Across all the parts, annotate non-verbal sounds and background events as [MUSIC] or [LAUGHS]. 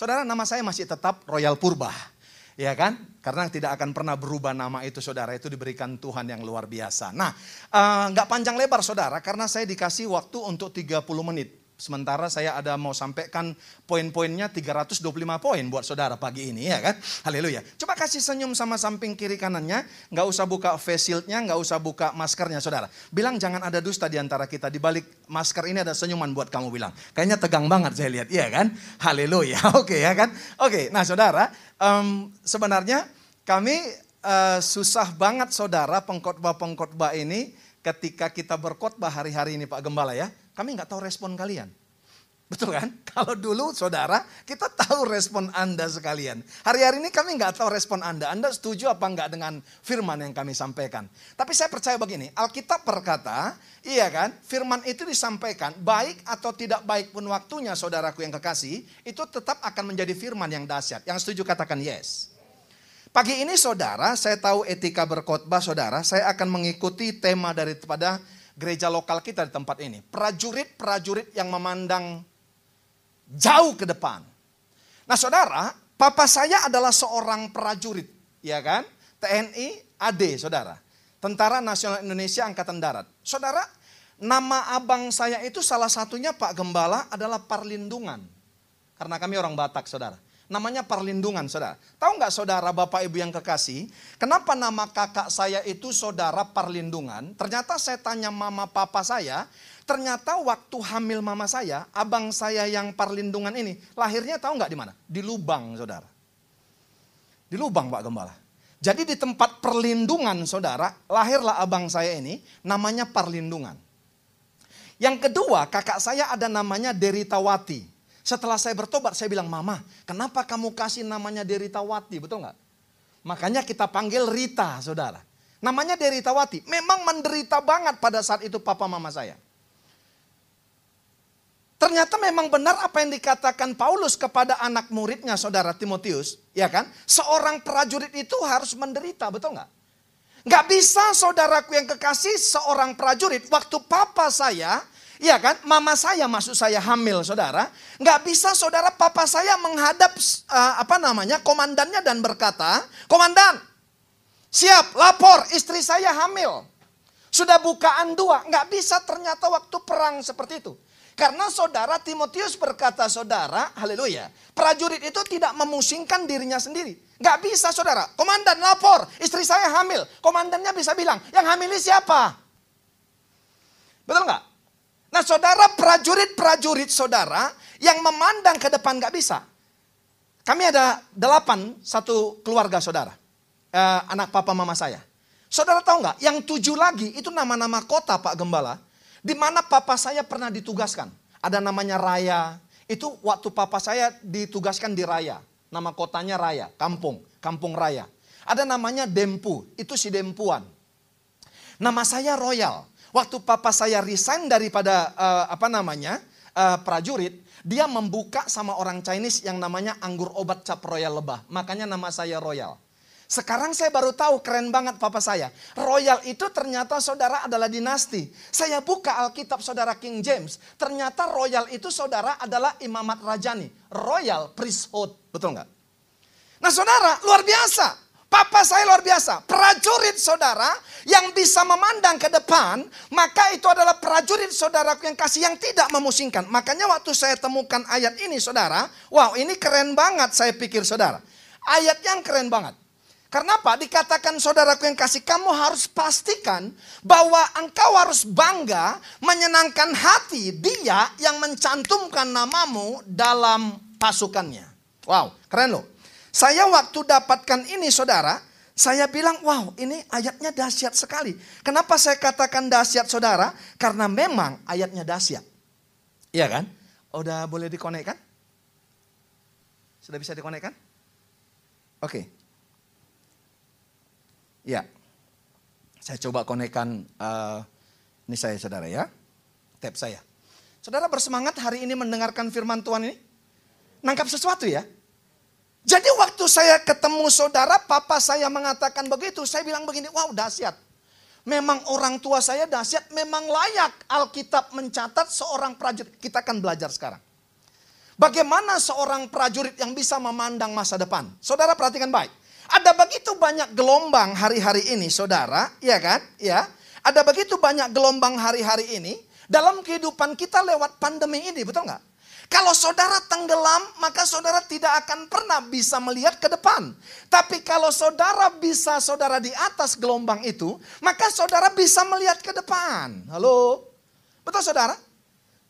Saudara, nama saya masih tetap Royal Purba. Ya kan? Karena tidak akan pernah berubah nama itu saudara. Itu diberikan Tuhan yang luar biasa. Nah, eh, nggak uh, panjang lebar saudara. Karena saya dikasih waktu untuk 30 menit. Sementara saya ada mau sampaikan poin-poinnya 325 poin buat saudara pagi ini ya kan. Haleluya. Coba kasih senyum sama samping kiri kanannya. Nggak usah buka face shieldnya, nggak usah buka maskernya saudara. Bilang jangan ada dusta di antara kita. Di balik masker ini ada senyuman buat kamu bilang. Kayaknya tegang banget saya lihat, iya kan? Haleluya. [LAUGHS] Oke ya kan? Oke, nah saudara. Um, sebenarnya kami uh, susah banget saudara pengkhotbah-pengkhotbah ini ketika kita berkhotbah hari-hari ini Pak Gembala ya kami nggak tahu respon kalian. Betul kan? [LAUGHS] Kalau dulu saudara, kita tahu respon Anda sekalian. Hari-hari ini kami nggak tahu respon Anda. Anda setuju apa nggak dengan firman yang kami sampaikan? Tapi saya percaya begini, Alkitab berkata, iya kan, firman itu disampaikan, baik atau tidak baik pun waktunya saudaraku yang kekasih, itu tetap akan menjadi firman yang dahsyat. Yang setuju katakan yes. Pagi ini saudara, saya tahu etika berkhotbah saudara, saya akan mengikuti tema daripada gereja lokal kita di tempat ini. Prajurit-prajurit yang memandang jauh ke depan. Nah saudara, papa saya adalah seorang prajurit, ya kan? TNI AD, saudara. Tentara Nasional Indonesia Angkatan Darat. Saudara, nama abang saya itu salah satunya Pak Gembala adalah Parlindungan. Karena kami orang Batak, saudara namanya perlindungan saudara. Tahu nggak saudara bapak ibu yang kekasih, kenapa nama kakak saya itu saudara perlindungan? Ternyata saya tanya mama papa saya, ternyata waktu hamil mama saya, abang saya yang perlindungan ini, lahirnya tahu nggak di mana? Di lubang saudara. Di lubang Pak Gembala. Jadi di tempat perlindungan saudara, lahirlah abang saya ini, namanya perlindungan. Yang kedua, kakak saya ada namanya Deritawati. Setelah saya bertobat, saya bilang, Mama, kenapa kamu kasih namanya Deritawati? Betul nggak? Makanya kita panggil Rita, saudara. Namanya Deritawati. Memang menderita banget pada saat itu papa mama saya. Ternyata memang benar apa yang dikatakan Paulus kepada anak muridnya saudara Timotius. Ya kan? Seorang prajurit itu harus menderita, betul nggak? Nggak bisa saudaraku yang kekasih seorang prajurit. Waktu papa saya Iya kan? Mama saya maksud saya hamil saudara. Nggak bisa saudara papa saya menghadap uh, apa namanya komandannya dan berkata, Komandan, siap lapor istri saya hamil. Sudah bukaan dua. Nggak bisa ternyata waktu perang seperti itu. Karena saudara Timotius berkata saudara, haleluya. Prajurit itu tidak memusingkan dirinya sendiri. Nggak bisa saudara. Komandan lapor, istri saya hamil. Komandannya bisa bilang, yang hamil ini siapa? Betul nggak? Nah saudara prajurit-prajurit saudara yang memandang ke depan gak bisa. Kami ada delapan satu keluarga saudara. Eh, anak papa mama saya. Saudara tahu nggak? Yang tujuh lagi itu nama-nama kota Pak Gembala. Di mana papa saya pernah ditugaskan. Ada namanya Raya. Itu waktu papa saya ditugaskan di Raya. Nama kotanya Raya, kampung, kampung Raya. Ada namanya Dempu, itu si Dempuan. Nama saya Royal. Waktu papa saya resign daripada uh, apa namanya uh, prajurit, dia membuka sama orang Chinese yang namanya anggur obat cap royal lebah. Makanya nama saya Royal. Sekarang saya baru tahu keren banget papa saya. Royal itu ternyata saudara adalah dinasti. Saya buka Alkitab saudara King James. Ternyata royal itu saudara adalah imamat rajani. Royal priesthood. Betul nggak? Nah saudara luar biasa. Papa saya luar biasa. Prajurit saudara yang bisa memandang ke depan. Maka itu adalah prajurit saudaraku yang kasih yang tidak memusingkan. Makanya waktu saya temukan ayat ini saudara. Wow ini keren banget saya pikir saudara. Ayat yang keren banget. Karena apa? Dikatakan saudaraku yang kasih, kamu harus pastikan bahwa engkau harus bangga menyenangkan hati dia yang mencantumkan namamu dalam pasukannya. Wow, keren loh. Saya waktu dapatkan ini saudara, saya bilang, wow ini ayatnya dahsyat sekali. Kenapa saya katakan dahsyat saudara? Karena memang ayatnya dahsyat. Iya kan? Udah boleh dikonekkan? Sudah bisa dikonekkan? Oke. Okay. Ya. Saya coba konekkan uh, ini saya saudara ya. Tab saya. Saudara bersemangat hari ini mendengarkan firman Tuhan ini? Nangkap sesuatu ya? Jadi waktu saya ketemu saudara, papa saya mengatakan begitu, saya bilang begini, wow dahsyat. Memang orang tua saya dahsyat, memang layak Alkitab mencatat seorang prajurit. Kita akan belajar sekarang. Bagaimana seorang prajurit yang bisa memandang masa depan? Saudara perhatikan baik. Ada begitu banyak gelombang hari-hari ini, saudara, ya kan? Ya, ada begitu banyak gelombang hari-hari ini dalam kehidupan kita lewat pandemi ini, betul nggak? Kalau saudara tenggelam, maka saudara tidak akan pernah bisa melihat ke depan. Tapi kalau saudara bisa saudara di atas gelombang itu, maka saudara bisa melihat ke depan. Halo? Betul saudara?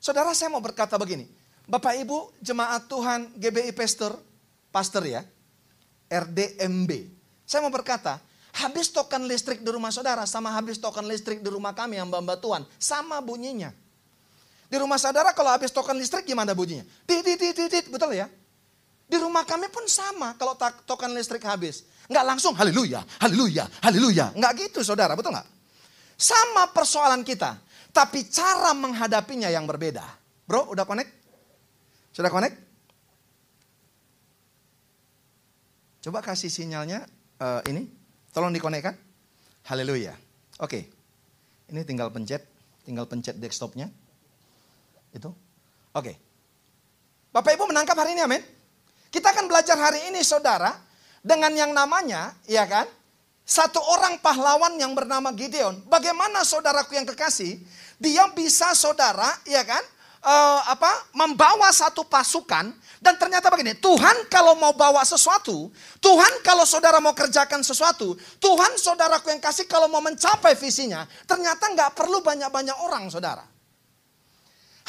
Saudara saya mau berkata begini. Bapak Ibu jemaat Tuhan GBI Pastor, Pastor ya, RDMB. Saya mau berkata, habis token listrik di rumah saudara sama habis token listrik di rumah kami yang mbak Tuhan, sama bunyinya. Di rumah saudara kalau habis token listrik gimana bunyinya? Dit, betul ya? Di rumah kami pun sama kalau token listrik habis. Nggak langsung haleluya, haleluya, haleluya. Nggak gitu saudara, betul nggak? Sama persoalan kita. Tapi cara menghadapinya yang berbeda. Bro, udah connect? Sudah connect? Coba kasih sinyalnya uh, ini. Tolong dikonekkan. Haleluya. Oke. Ini tinggal pencet, tinggal pencet desktopnya. Itu. Oke. Bapak Ibu menangkap hari ini amin? Kita akan belajar hari ini saudara dengan yang namanya, ya kan? Satu orang pahlawan yang bernama Gideon. Bagaimana saudaraku yang kekasih, dia bisa saudara, ya kan? uh, apa membawa satu pasukan dan ternyata begini, Tuhan kalau mau bawa sesuatu, Tuhan kalau saudara mau kerjakan sesuatu, Tuhan saudaraku yang kasih kalau mau mencapai visinya, ternyata nggak perlu banyak-banyak orang saudara.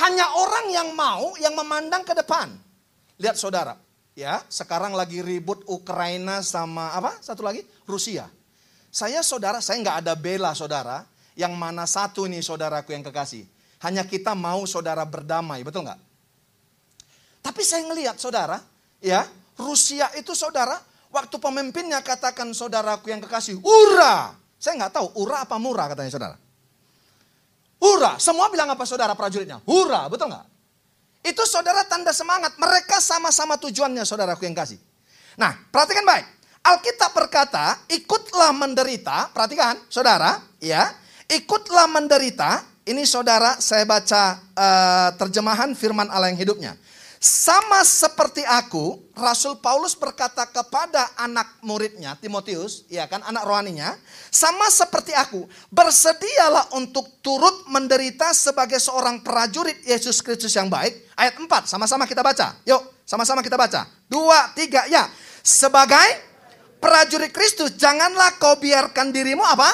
Hanya orang yang mau, yang memandang ke depan. Lihat saudara, ya sekarang lagi ribut Ukraina sama apa? Satu lagi Rusia. Saya saudara, saya nggak ada bela saudara, yang mana satu nih saudaraku yang kekasih. Hanya kita mau saudara berdamai, betul nggak? Tapi saya ngelihat saudara, ya Rusia itu saudara, waktu pemimpinnya katakan saudaraku yang kekasih, ura. Saya nggak tahu ura apa murah katanya saudara. Ura, semua bilang apa saudara prajuritnya? Ura, betul nggak? Itu saudara tanda semangat. Mereka sama-sama tujuannya saudaraku yang kasih. Nah, perhatikan baik. Alkitab berkata, ikutlah menderita. Perhatikan, saudara, ya. Ikutlah menderita ini saudara, saya baca uh, terjemahan firman Allah yang hidupnya. Sama seperti aku, Rasul Paulus berkata kepada anak muridnya, Timotius, ya kan, anak rohaninya, sama seperti aku, bersedialah untuk turut menderita sebagai seorang prajurit Yesus Kristus yang baik. Ayat 4, sama-sama kita baca. Yuk, sama-sama kita baca. Dua, tiga, ya. Sebagai prajurit Kristus, janganlah kau biarkan dirimu apa?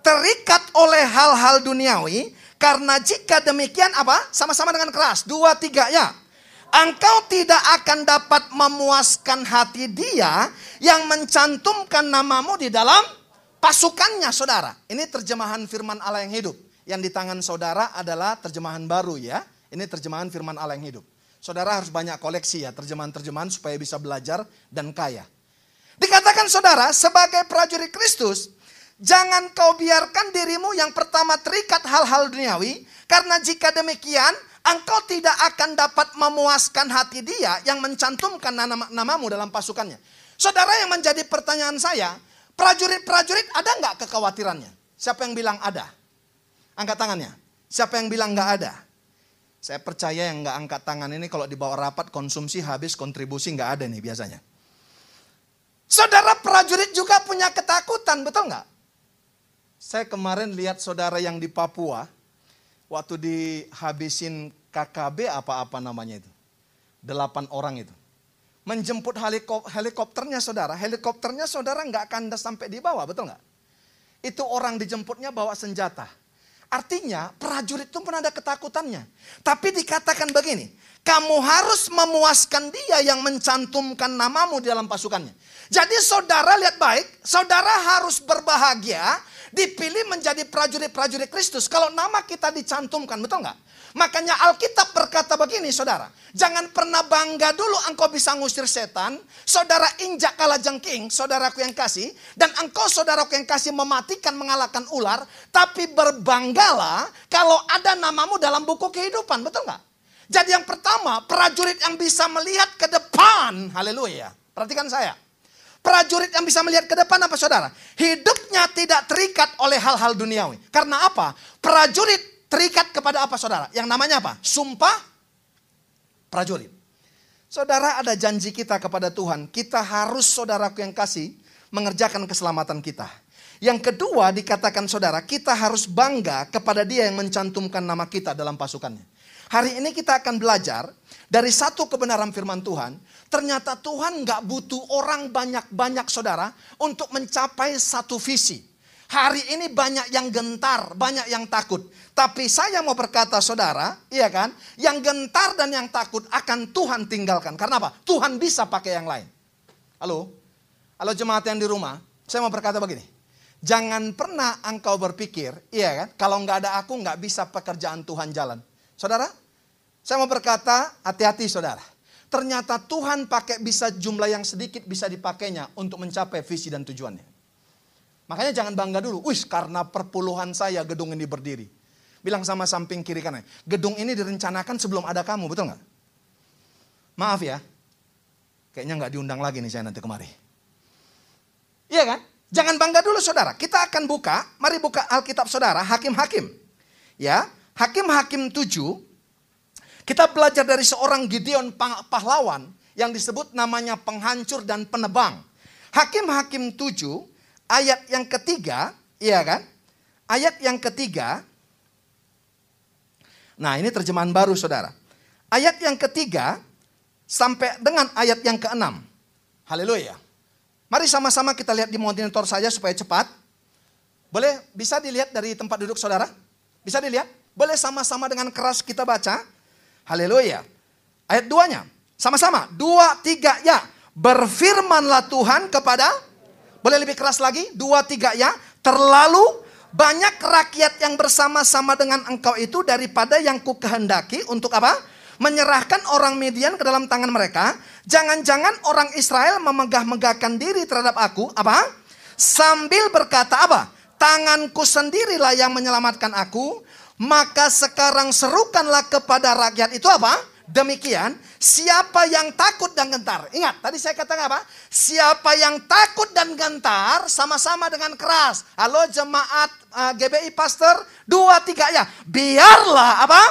terikat oleh hal-hal duniawi. Karena jika demikian apa? Sama-sama dengan keras. Dua, tiga ya. Engkau tidak akan dapat memuaskan hati dia yang mencantumkan namamu di dalam pasukannya saudara. Ini terjemahan firman Allah yang hidup. Yang di tangan saudara adalah terjemahan baru ya. Ini terjemahan firman Allah yang hidup. Saudara harus banyak koleksi ya terjemahan-terjemahan supaya bisa belajar dan kaya. Dikatakan saudara sebagai prajurit Kristus Jangan kau biarkan dirimu yang pertama terikat hal-hal duniawi. Karena jika demikian, engkau tidak akan dapat memuaskan hati dia yang mencantumkan nama, namamu dalam pasukannya. Saudara yang menjadi pertanyaan saya, prajurit-prajurit ada nggak kekhawatirannya? Siapa yang bilang ada? Angkat tangannya. Siapa yang bilang nggak ada? Saya percaya yang nggak angkat tangan ini kalau dibawa rapat konsumsi habis kontribusi nggak ada nih biasanya. Saudara prajurit juga punya ketakutan, betul nggak? Saya kemarin lihat saudara yang di Papua, waktu dihabisin KKB apa-apa namanya itu. Delapan orang itu. Menjemput helikopternya saudara, helikopternya saudara nggak akan sampai di bawah, betul nggak? Itu orang dijemputnya bawa senjata. Artinya prajurit itu pun ada ketakutannya. Tapi dikatakan begini, kamu harus memuaskan dia yang mencantumkan namamu di dalam pasukannya. Jadi saudara lihat baik, saudara harus berbahagia dipilih menjadi prajurit-prajurit Kristus. Kalau nama kita dicantumkan, betul nggak? Makanya Alkitab berkata begini saudara. Jangan pernah bangga dulu engkau bisa ngusir setan. Saudara injak kalah jengking, saudaraku yang kasih. Dan engkau saudaraku yang kasih mematikan mengalahkan ular. Tapi berbanggalah kalau ada namamu dalam buku kehidupan, betul nggak? Jadi yang pertama, prajurit yang bisa melihat ke depan. Haleluya. Perhatikan saya. Prajurit yang bisa melihat ke depan apa saudara? Hidupnya tidak terikat oleh hal-hal duniawi. Karena apa? Prajurit terikat kepada apa saudara? Yang namanya apa? Sumpah prajurit. Saudara ada janji kita kepada Tuhan. Kita harus saudaraku yang kasih mengerjakan keselamatan kita. Yang kedua dikatakan saudara, kita harus bangga kepada dia yang mencantumkan nama kita dalam pasukannya. Hari ini kita akan belajar dari satu kebenaran firman Tuhan. Ternyata Tuhan nggak butuh orang banyak-banyak saudara untuk mencapai satu visi. Hari ini banyak yang gentar, banyak yang takut. Tapi saya mau berkata saudara, iya kan? Yang gentar dan yang takut akan Tuhan tinggalkan. Karena apa? Tuhan bisa pakai yang lain. Halo? Halo jemaat yang di rumah, saya mau berkata begini. Jangan pernah engkau berpikir, iya kan? Kalau nggak ada aku nggak bisa pekerjaan Tuhan jalan. Saudara, saya mau berkata hati-hati saudara. Ternyata Tuhan pakai bisa jumlah yang sedikit bisa dipakainya untuk mencapai visi dan tujuannya. Makanya jangan bangga dulu. Wih, karena perpuluhan saya gedung ini berdiri. Bilang sama samping kiri kanan. Gedung ini direncanakan sebelum ada kamu, betul nggak? Maaf ya. Kayaknya nggak diundang lagi nih saya nanti kemari. Iya kan? Jangan bangga dulu saudara. Kita akan buka, mari buka Alkitab saudara, Hakim-Hakim. Ya, Hakim-Hakim 7. Kita belajar dari seorang Gideon pahlawan yang disebut namanya penghancur dan penebang. Hakim-Hakim 7 ayat yang ketiga, iya kan? Ayat yang ketiga, nah ini terjemahan baru saudara. Ayat yang ketiga sampai dengan ayat yang keenam. Haleluya. Mari sama-sama kita lihat di monitor saja supaya cepat. Boleh bisa dilihat dari tempat duduk saudara? Bisa dilihat? Boleh sama-sama dengan keras kita baca. Haleluya. Ayat duanya. Sama-sama. Dua, tiga, ya. Berfirmanlah Tuhan kepada boleh lebih keras lagi? Dua, tiga ya. Terlalu banyak rakyat yang bersama-sama dengan engkau itu daripada yang ku kehendaki untuk apa? Menyerahkan orang Median ke dalam tangan mereka. Jangan-jangan orang Israel memegah-megahkan diri terhadap aku. Apa? Sambil berkata apa? Tanganku sendirilah yang menyelamatkan aku. Maka sekarang serukanlah kepada rakyat itu apa? Demikian, siapa yang takut dan gentar. Ingat, tadi saya katakan apa? Siapa yang takut dan gentar sama-sama dengan keras. Halo jemaat uh, eh, GBI pastor, dua tiga ya. Biarlah apa?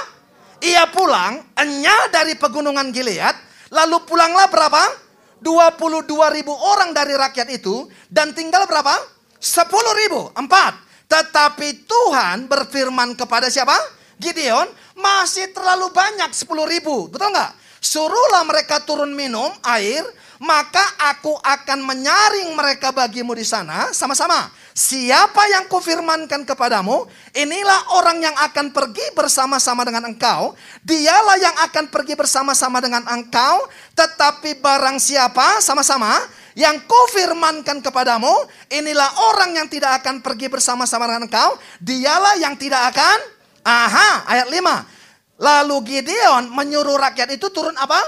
Ia pulang, enya dari pegunungan Gilead, lalu pulanglah berapa? 22 ribu orang dari rakyat itu, dan tinggal berapa? 10 ribu, empat. Tetapi Tuhan berfirman kepada siapa? Gideon, masih terlalu banyak 10 ribu. Betul nggak? Suruhlah mereka turun minum air, maka aku akan menyaring mereka bagimu di sana sama-sama. Siapa yang kufirmankan kepadamu, inilah orang yang akan pergi bersama-sama dengan engkau. Dialah yang akan pergi bersama-sama dengan engkau. Tetapi barang siapa sama-sama yang kufirmankan kepadamu, inilah orang yang tidak akan pergi bersama-sama dengan engkau. Dialah yang tidak akan Aha, ayat 5. Lalu Gideon menyuruh rakyat itu turun apa?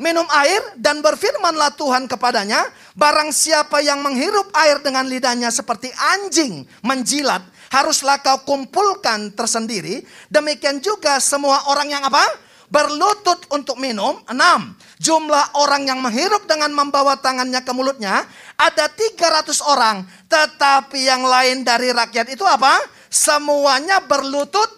Minum air dan berfirmanlah Tuhan kepadanya, barang siapa yang menghirup air dengan lidahnya seperti anjing menjilat, haruslah kau kumpulkan tersendiri. Demikian juga semua orang yang apa? Berlutut untuk minum. Enam. Jumlah orang yang menghirup dengan membawa tangannya ke mulutnya ada 300 orang. Tetapi yang lain dari rakyat itu apa? Semuanya berlutut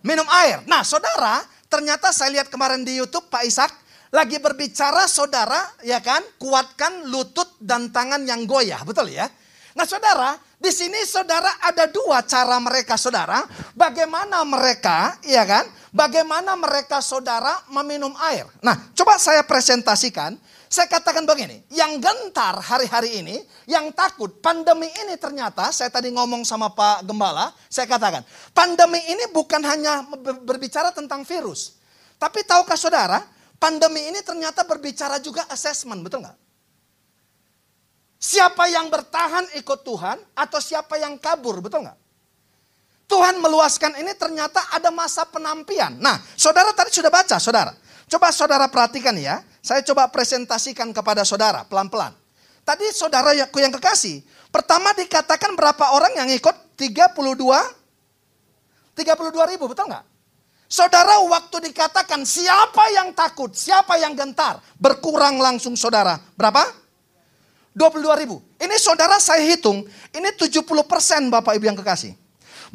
minum air. Nah saudara, ternyata saya lihat kemarin di Youtube Pak Ishak lagi berbicara saudara, ya kan, kuatkan lutut dan tangan yang goyah, betul ya? Nah saudara, di sini saudara ada dua cara mereka saudara, bagaimana mereka, ya kan, bagaimana mereka saudara meminum air. Nah coba saya presentasikan, saya katakan begini, yang gentar hari-hari ini, yang takut, pandemi ini ternyata, saya tadi ngomong sama Pak Gembala, saya katakan, pandemi ini bukan hanya berbicara tentang virus. Tapi tahukah saudara, pandemi ini ternyata berbicara juga assessment, betul nggak? Siapa yang bertahan ikut Tuhan atau siapa yang kabur, betul nggak? Tuhan meluaskan ini ternyata ada masa penampian. Nah, saudara tadi sudah baca, saudara. Coba saudara perhatikan ya. Saya coba presentasikan kepada saudara pelan-pelan. Tadi saudara yang kekasih, pertama dikatakan berapa orang yang ikut? 32 32 ribu, betul nggak? Saudara waktu dikatakan siapa yang takut, siapa yang gentar, berkurang langsung saudara. Berapa? 22 ribu. Ini saudara saya hitung, ini 70 persen Bapak Ibu yang kekasih.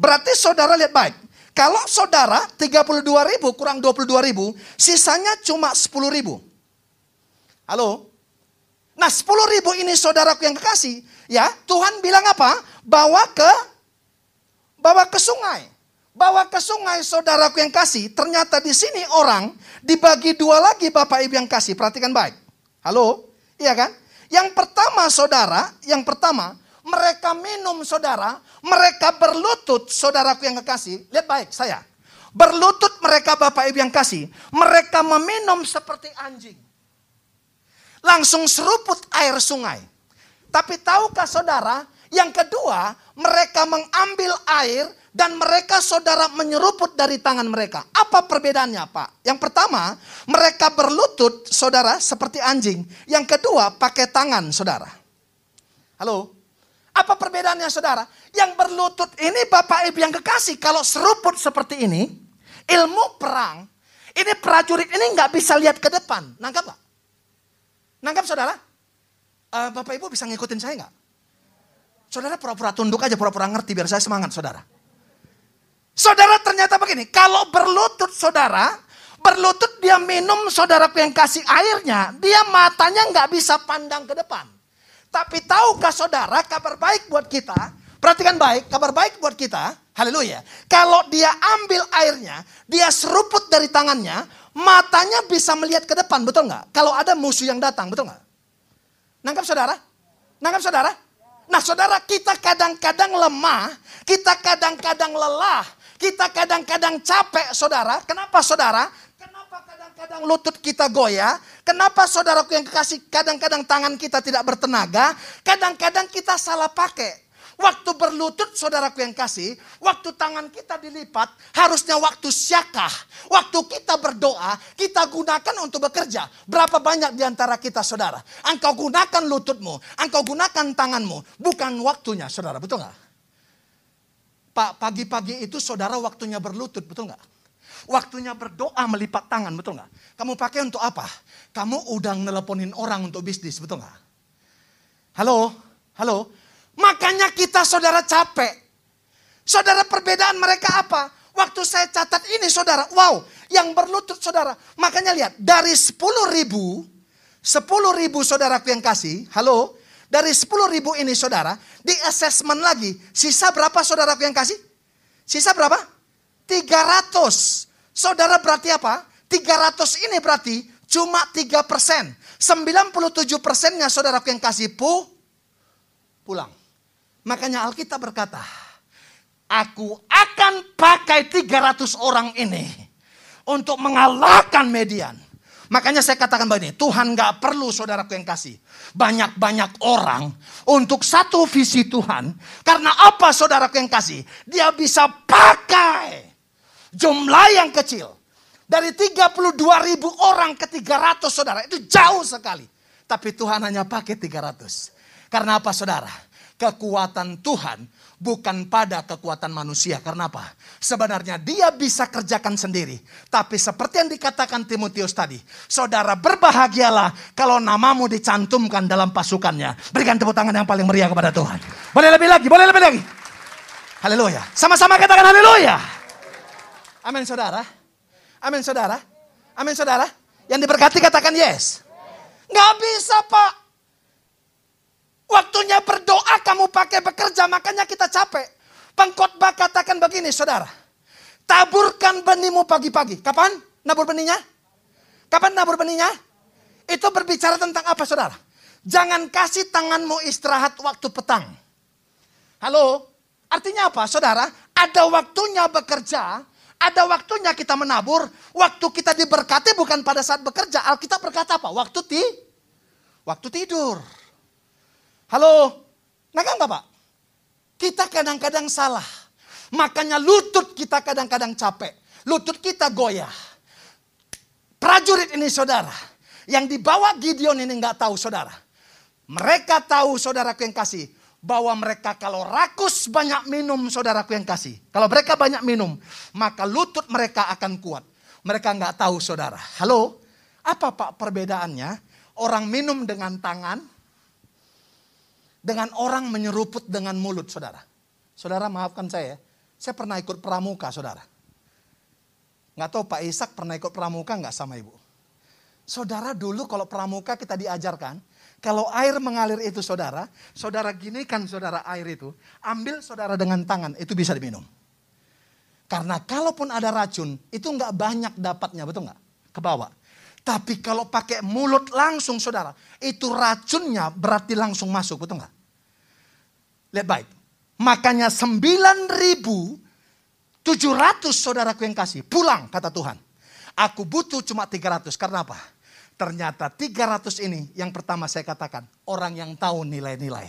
Berarti saudara lihat baik. Kalau saudara 32 ribu kurang 22 ribu, sisanya cuma 10 ribu. Halo? Nah 10 ribu ini saudaraku yang kekasih. Ya Tuhan bilang apa? Bawa ke bawa ke sungai. Bawa ke sungai saudaraku yang kasih. Ternyata di sini orang dibagi dua lagi Bapak Ibu yang kasih. Perhatikan baik. Halo? Iya kan? Yang pertama saudara, yang pertama mereka minum saudara, mereka berlutut saudaraku yang kekasih. Lihat baik saya. Berlutut mereka Bapak Ibu yang kasih. Mereka meminum seperti anjing. Langsung seruput air sungai. Tapi tahukah saudara, yang kedua, mereka mengambil air dan mereka saudara menyeruput dari tangan mereka. Apa perbedaannya Pak? Yang pertama, mereka berlutut saudara seperti anjing. Yang kedua, pakai tangan saudara. Halo? Apa perbedaannya saudara? Yang berlutut ini Bapak Ibu yang kekasih. Kalau seruput seperti ini, ilmu perang, ini prajurit ini nggak bisa lihat ke depan. Nangkap nggak? Nangkap saudara? Uh, Bapak Ibu bisa ngikutin saya nggak? Saudara pura-pura tunduk aja, pura-pura ngerti biar saya semangat saudara. Saudara ternyata begini, kalau berlutut saudara, berlutut dia minum saudara yang kasih airnya, dia matanya nggak bisa pandang ke depan. Tapi tahukah saudara kabar baik buat kita, perhatikan baik, kabar baik buat kita, haleluya. Kalau dia ambil airnya, dia seruput dari tangannya, matanya bisa melihat ke depan, betul nggak? Kalau ada musuh yang datang, betul nggak? Nangkap saudara? Nangkap saudara? Nah saudara kita kadang-kadang lemah, kita kadang-kadang lelah, kita kadang-kadang capek saudara. Kenapa saudara? Kenapa kadang-kadang lutut kita goyah? Kenapa saudaraku yang kekasih kadang-kadang tangan kita tidak bertenaga? Kadang-kadang kita salah pakai. Waktu berlutut saudaraku yang kasih, waktu tangan kita dilipat, harusnya waktu syakah. Waktu kita berdoa, kita gunakan untuk bekerja. Berapa banyak di antara kita saudara? Engkau gunakan lututmu, engkau gunakan tanganmu. Bukan waktunya saudara, betul nggak? Pak, pagi-pagi itu saudara waktunya berlutut, betul nggak? Waktunya berdoa melipat tangan, betul nggak? Kamu pakai untuk apa? Kamu udah nelponin orang untuk bisnis, betul nggak? Halo, halo, Makanya kita saudara capek. Saudara perbedaan mereka apa? Waktu saya catat ini saudara, wow, yang berlutut saudara. Makanya lihat, dari 10 ribu, 10 ribu saudaraku yang kasih, halo, dari 10 ribu ini saudara, di assessment lagi, sisa berapa saudaraku yang kasih? Sisa berapa? 300. Saudara berarti apa? 300 ini berarti cuma 3 persen. 97 persennya saudaraku yang kasih pu, pulang. Makanya Alkitab berkata, aku akan pakai 300 orang ini untuk mengalahkan median. Makanya saya katakan begini, Tuhan gak perlu saudaraku yang kasih. Banyak-banyak orang untuk satu visi Tuhan. Karena apa saudaraku yang kasih? Dia bisa pakai jumlah yang kecil. Dari 32 ribu orang ke 300 saudara, itu jauh sekali. Tapi Tuhan hanya pakai 300. Karena apa saudara? kekuatan Tuhan bukan pada kekuatan manusia. Karena apa? Sebenarnya dia bisa kerjakan sendiri. Tapi seperti yang dikatakan Timotius tadi, saudara berbahagialah kalau namamu dicantumkan dalam pasukannya. Berikan tepuk tangan yang paling meriah kepada Tuhan. Boleh lebih lagi, boleh lebih lagi. Haleluya. Sama-sama katakan haleluya. Amin saudara. Amin saudara. Amin saudara. Yang diberkati katakan yes. Nggak bisa pak. Waktunya berdoa kamu pakai bekerja, makanya kita capek. Pengkhotbah katakan begini, saudara. Taburkan benihmu pagi-pagi. Kapan nabur benihnya? Kapan nabur benihnya? Itu berbicara tentang apa, saudara? Jangan kasih tanganmu istirahat waktu petang. Halo? Artinya apa, saudara? Ada waktunya bekerja, ada waktunya kita menabur. Waktu kita diberkati bukan pada saat bekerja. Alkitab berkata apa? Waktu ti, waktu tidur. Halo, naga nggak pak? Kita kadang-kadang salah. Makanya lutut kita kadang-kadang capek. Lutut kita goyah. Prajurit ini saudara. Yang dibawa Gideon ini nggak tahu saudara. Mereka tahu saudaraku yang kasih. Bahwa mereka kalau rakus banyak minum saudaraku yang kasih. Kalau mereka banyak minum. Maka lutut mereka akan kuat. Mereka nggak tahu saudara. Halo, apa pak perbedaannya? Orang minum dengan tangan, dengan orang menyeruput dengan mulut, saudara. Saudara maafkan saya, saya pernah ikut pramuka, saudara. Nggak tahu Pak Ishak pernah ikut pramuka nggak sama ibu? Saudara dulu kalau pramuka kita diajarkan, kalau air mengalir itu saudara, saudara gini kan saudara air itu, ambil saudara dengan tangan, itu bisa diminum. Karena kalaupun ada racun, itu nggak banyak dapatnya, betul nggak? Ke bawah. Tapi kalau pakai mulut langsung saudara, itu racunnya berarti langsung masuk, betul nggak? Lihat baik. Makanya 9.700 saudaraku yang kasih, pulang kata Tuhan. Aku butuh cuma 300, karena apa? Ternyata 300 ini yang pertama saya katakan orang yang tahu nilai-nilai.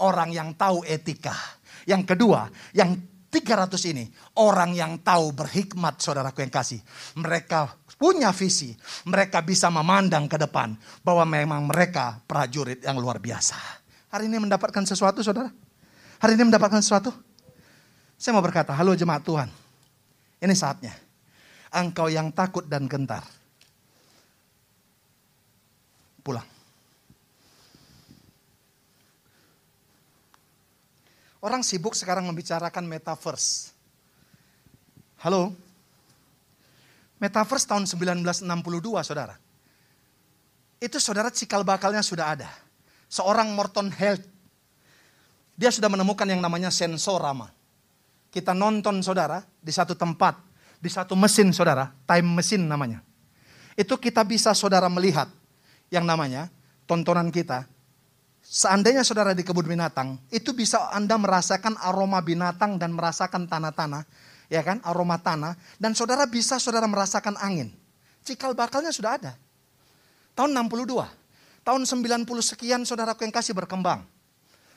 Orang yang tahu etika. Yang kedua yang 300 ini orang yang tahu berhikmat saudaraku yang kasih. Mereka punya visi. Mereka bisa memandang ke depan bahwa memang mereka prajurit yang luar biasa. Hari ini mendapatkan sesuatu saudara? Hari ini mendapatkan sesuatu? Saya mau berkata, halo jemaat Tuhan. Ini saatnya. Engkau yang takut dan gentar pulang. Orang sibuk sekarang membicarakan metaverse. Halo? Metaverse tahun 1962, saudara. Itu saudara cikal bakalnya sudah ada. Seorang Morton Health. Dia sudah menemukan yang namanya sensorama. Kita nonton saudara di satu tempat, di satu mesin saudara, time mesin namanya. Itu kita bisa saudara melihat yang namanya tontonan kita. Seandainya saudara di kebun binatang, itu bisa Anda merasakan aroma binatang dan merasakan tanah-tanah, ya kan, aroma tanah. Dan saudara bisa saudara merasakan angin. Cikal bakalnya sudah ada. Tahun 62, tahun 90 sekian saudaraku yang kasih berkembang.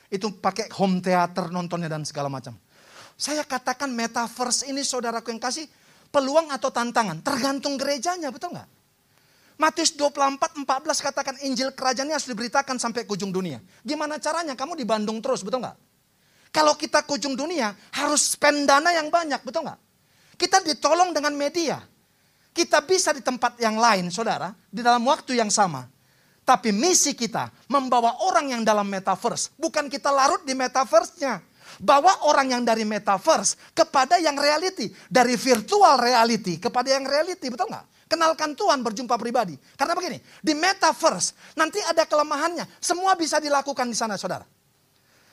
Itu pakai home theater nontonnya dan segala macam. Saya katakan metaverse ini saudaraku yang kasih peluang atau tantangan. Tergantung gerejanya, betul nggak? Matius 24, 14 katakan Injil kerajaannya harus diberitakan sampai ke ujung dunia. Gimana caranya? Kamu di Bandung terus, betul nggak? Kalau kita ke ujung dunia, harus spend dana yang banyak, betul nggak? Kita ditolong dengan media. Kita bisa di tempat yang lain, saudara, di dalam waktu yang sama. Tapi misi kita membawa orang yang dalam metaverse. Bukan kita larut di metaverse-nya. Bawa orang yang dari metaverse kepada yang reality. Dari virtual reality kepada yang reality, betul nggak? Kenalkan Tuhan berjumpa pribadi. Karena begini, di metaverse nanti ada kelemahannya. Semua bisa dilakukan di sana saudara.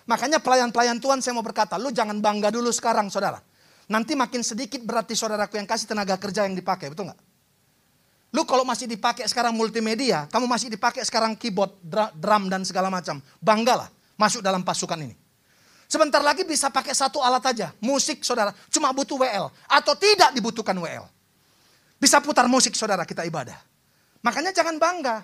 Makanya pelayan-pelayan Tuhan saya mau berkata, lu jangan bangga dulu sekarang saudara. Nanti makin sedikit berarti saudaraku yang kasih tenaga kerja yang dipakai, betul nggak? Lu kalau masih dipakai sekarang multimedia, kamu masih dipakai sekarang keyboard, drum dan segala macam. Banggalah masuk dalam pasukan ini. Sebentar lagi bisa pakai satu alat aja, musik saudara, cuma butuh WL atau tidak dibutuhkan WL. Bisa putar musik saudara kita ibadah. Makanya jangan bangga.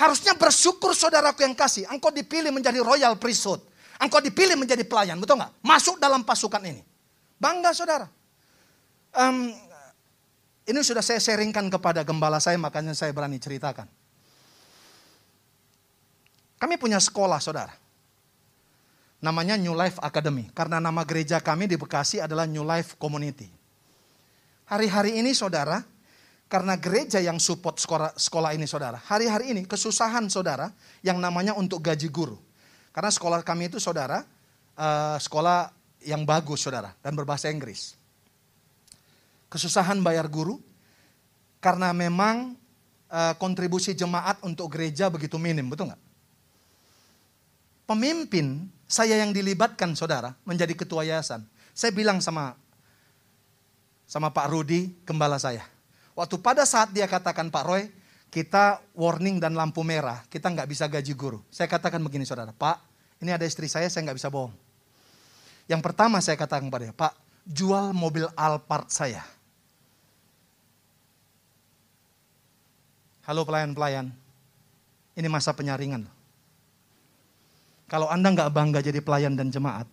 Harusnya bersyukur saudaraku yang kasih. Engkau dipilih menjadi royal priesthood. Engkau dipilih menjadi pelayan, betul nggak? Masuk dalam pasukan ini. Bangga saudara. Um, ini sudah saya sharingkan kepada gembala saya, makanya saya berani ceritakan. Kami punya sekolah saudara. Namanya New Life Academy. Karena nama gereja kami di Bekasi adalah New Life Community. Hari-hari ini saudara, karena gereja yang support sekolah, sekolah ini saudara. Hari-hari ini kesusahan saudara yang namanya untuk gaji guru. Karena sekolah kami itu saudara, uh, sekolah yang bagus saudara dan berbahasa Inggris. Kesusahan bayar guru karena memang uh, kontribusi jemaat untuk gereja begitu minim, betul nggak? Pemimpin saya yang dilibatkan saudara menjadi ketua yayasan. Saya bilang sama sama Pak Rudi, gembala saya. Waktu pada saat dia katakan Pak Roy, kita warning dan lampu merah, kita nggak bisa gaji guru. Saya katakan begini saudara, Pak, ini ada istri saya, saya nggak bisa bohong. Yang pertama saya katakan kepada dia, Pak, jual mobil Alphard saya. Halo pelayan-pelayan, ini masa penyaringan. Kalau Anda nggak bangga jadi pelayan dan jemaat,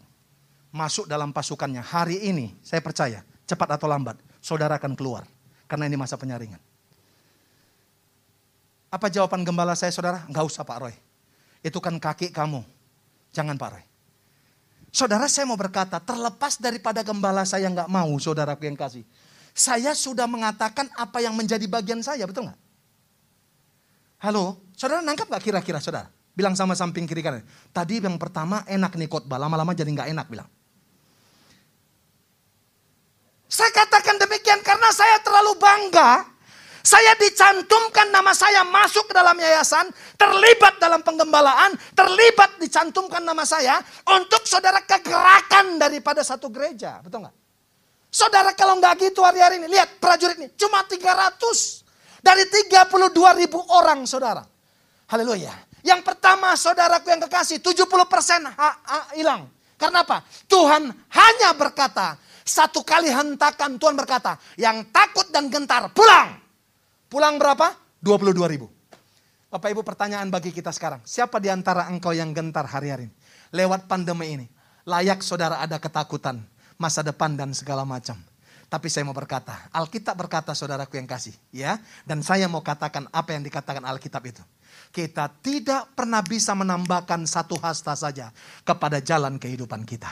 masuk dalam pasukannya. Hari ini, saya percaya, cepat atau lambat, saudara akan keluar. Karena ini masa penyaringan. Apa jawaban gembala saya saudara? Enggak usah Pak Roy. Itu kan kaki kamu. Jangan Pak Roy. Saudara saya mau berkata, terlepas daripada gembala saya nggak mau saudaraku yang kasih. Saya sudah mengatakan apa yang menjadi bagian saya, betul nggak? Halo, saudara nangkap nggak kira-kira saudara? Bilang sama samping kiri kanan. Tadi yang pertama enak nih khotbah, lama-lama jadi nggak enak bilang. Saya katakan demikian karena saya terlalu bangga Saya dicantumkan nama saya masuk ke dalam yayasan, terlibat dalam penggembalaan, terlibat dicantumkan nama saya untuk saudara kegerakan daripada satu gereja. Betul nggak? Saudara kalau nggak gitu hari-hari ini, lihat prajurit ini, cuma 300 dari 32 ribu orang saudara. Haleluya. Yang pertama saudaraku yang kekasih, 70 persen hilang. Karena apa? Tuhan hanya berkata, satu kali hentakan Tuhan berkata, yang takut dan gentar pulang. Pulang berapa? 22 ribu. Bapak Ibu pertanyaan bagi kita sekarang. Siapa di antara engkau yang gentar hari-hari ini? Lewat pandemi ini. Layak saudara ada ketakutan. Masa depan dan segala macam. Tapi saya mau berkata, Alkitab berkata saudaraku yang kasih. ya. Dan saya mau katakan apa yang dikatakan Alkitab itu. Kita tidak pernah bisa menambahkan satu hasta saja kepada jalan kehidupan kita.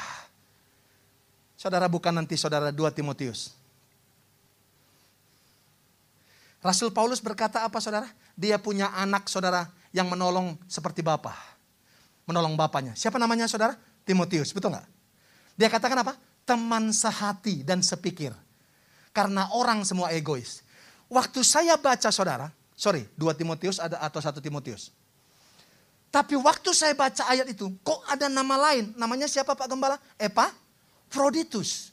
Saudara bukan nanti saudara 2 Timotius Rasul Paulus berkata apa saudara? Dia punya anak saudara yang menolong seperti bapak. Menolong bapaknya. Siapa namanya saudara? Timotius, betul nggak? Dia katakan apa? Teman sehati dan sepikir. Karena orang semua egois. Waktu saya baca saudara, sorry, dua Timotius ada atau satu Timotius. Tapi waktu saya baca ayat itu, kok ada nama lain? Namanya siapa Pak Gembala? Epa? Froditus.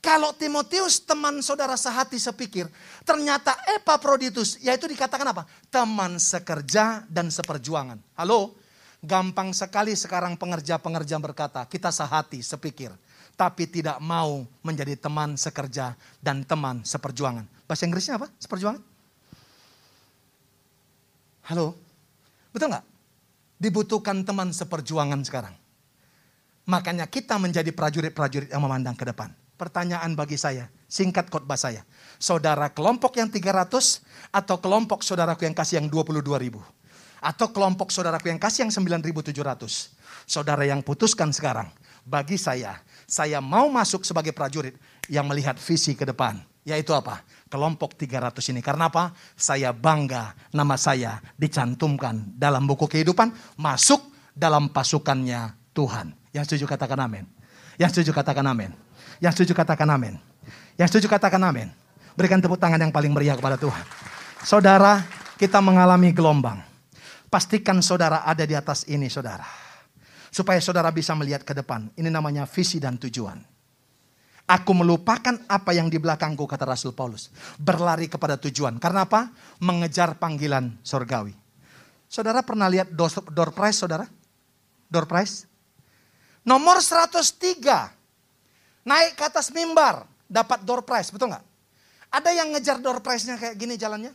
Kalau Timotius teman saudara sehati sepikir, ternyata Epaphroditus, yaitu dikatakan apa? Teman sekerja dan seperjuangan. Halo? Gampang sekali sekarang pengerja-pengerja berkata, kita sehati sepikir. Tapi tidak mau menjadi teman sekerja dan teman seperjuangan. Bahasa Inggrisnya apa? Seperjuangan? Halo? Betul nggak? Dibutuhkan teman seperjuangan sekarang. Makanya kita menjadi prajurit-prajurit yang memandang ke depan pertanyaan bagi saya. Singkat khotbah saya. Saudara kelompok yang 300 atau kelompok saudaraku yang kasih yang 22 ribu. Atau kelompok saudaraku yang kasih yang 9700. Saudara yang putuskan sekarang. Bagi saya, saya mau masuk sebagai prajurit yang melihat visi ke depan. Yaitu apa? Kelompok 300 ini. Karena apa? Saya bangga nama saya dicantumkan dalam buku kehidupan. Masuk dalam pasukannya Tuhan. Yang setuju katakan amin. Yang setuju katakan amin. Yang setuju katakan amin. Yang setuju katakan amin. Berikan tepuk tangan yang paling meriah kepada Tuhan. Saudara, kita mengalami gelombang. Pastikan saudara ada di atas ini, saudara. Supaya saudara bisa melihat ke depan. Ini namanya visi dan tujuan. Aku melupakan apa yang di belakangku, kata Rasul Paulus. Berlari kepada tujuan. Karena apa? Mengejar panggilan sorgawi. Saudara pernah lihat door, door prize, saudara? Door prize? Nomor 103 Naik ke atas mimbar, dapat door prize, betul nggak? Ada yang ngejar door prize-nya kayak gini jalannya?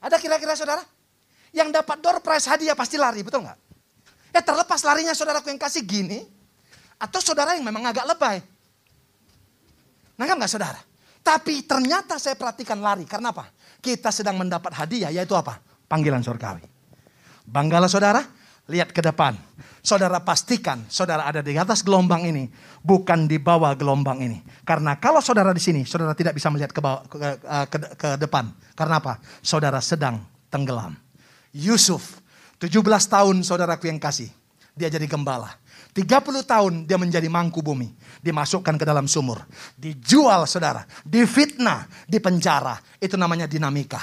Ada kira-kira saudara? Yang dapat door prize hadiah pasti lari, betul nggak? Ya terlepas larinya saudaraku yang kasih gini, atau saudara yang memang agak lebay. Nangkap nggak saudara? Tapi ternyata saya perhatikan lari, karena apa? Kita sedang mendapat hadiah, yaitu apa? Panggilan surgawi. Banggalah saudara, lihat ke depan. Saudara pastikan saudara ada di atas gelombang ini, bukan di bawah gelombang ini. Karena kalau saudara di sini, saudara tidak bisa melihat ke, bawah, ke, ke, ke depan. Karena apa? Saudara sedang tenggelam. Yusuf, 17 tahun saudaraku yang kasih. Dia jadi gembala. 30 tahun dia menjadi mangku bumi. Dimasukkan ke dalam sumur. Dijual saudara. Difitnah. Dipenjara. Itu namanya dinamika.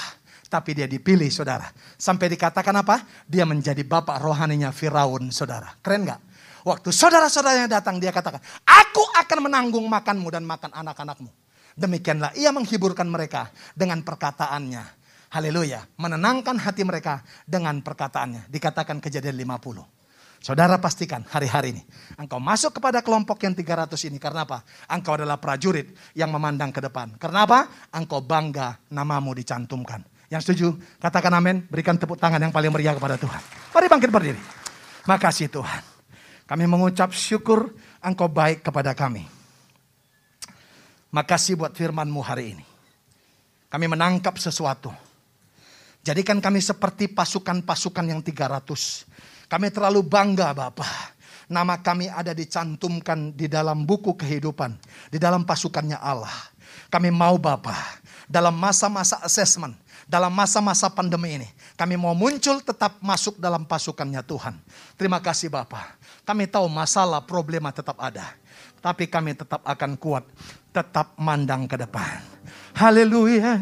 Tapi dia dipilih saudara. Sampai dikatakan apa? Dia menjadi bapak rohaninya Firaun saudara. Keren gak? Waktu saudara-saudaranya datang dia katakan. Aku akan menanggung makanmu dan makan anak-anakmu. Demikianlah ia menghiburkan mereka dengan perkataannya. Haleluya. Menenangkan hati mereka dengan perkataannya. Dikatakan kejadian 50. Saudara pastikan hari-hari ini. Engkau masuk kepada kelompok yang 300 ini. Karena apa? Engkau adalah prajurit yang memandang ke depan. Karena apa? Engkau bangga namamu dicantumkan. Yang setuju, katakan amin. Berikan tepuk tangan yang paling meriah kepada Tuhan. Mari bangkit berdiri. Makasih Tuhan. Kami mengucap syukur engkau baik kepada kami. Makasih buat firmanmu hari ini. Kami menangkap sesuatu. Jadikan kami seperti pasukan-pasukan yang 300. Kami terlalu bangga Bapak. Nama kami ada dicantumkan di dalam buku kehidupan. Di dalam pasukannya Allah. Kami mau Bapak. Dalam masa-masa assessment dalam masa-masa pandemi ini. Kami mau muncul tetap masuk dalam pasukannya Tuhan. Terima kasih Bapak. Kami tahu masalah problema tetap ada. Tapi kami tetap akan kuat. Tetap mandang ke depan. Haleluya.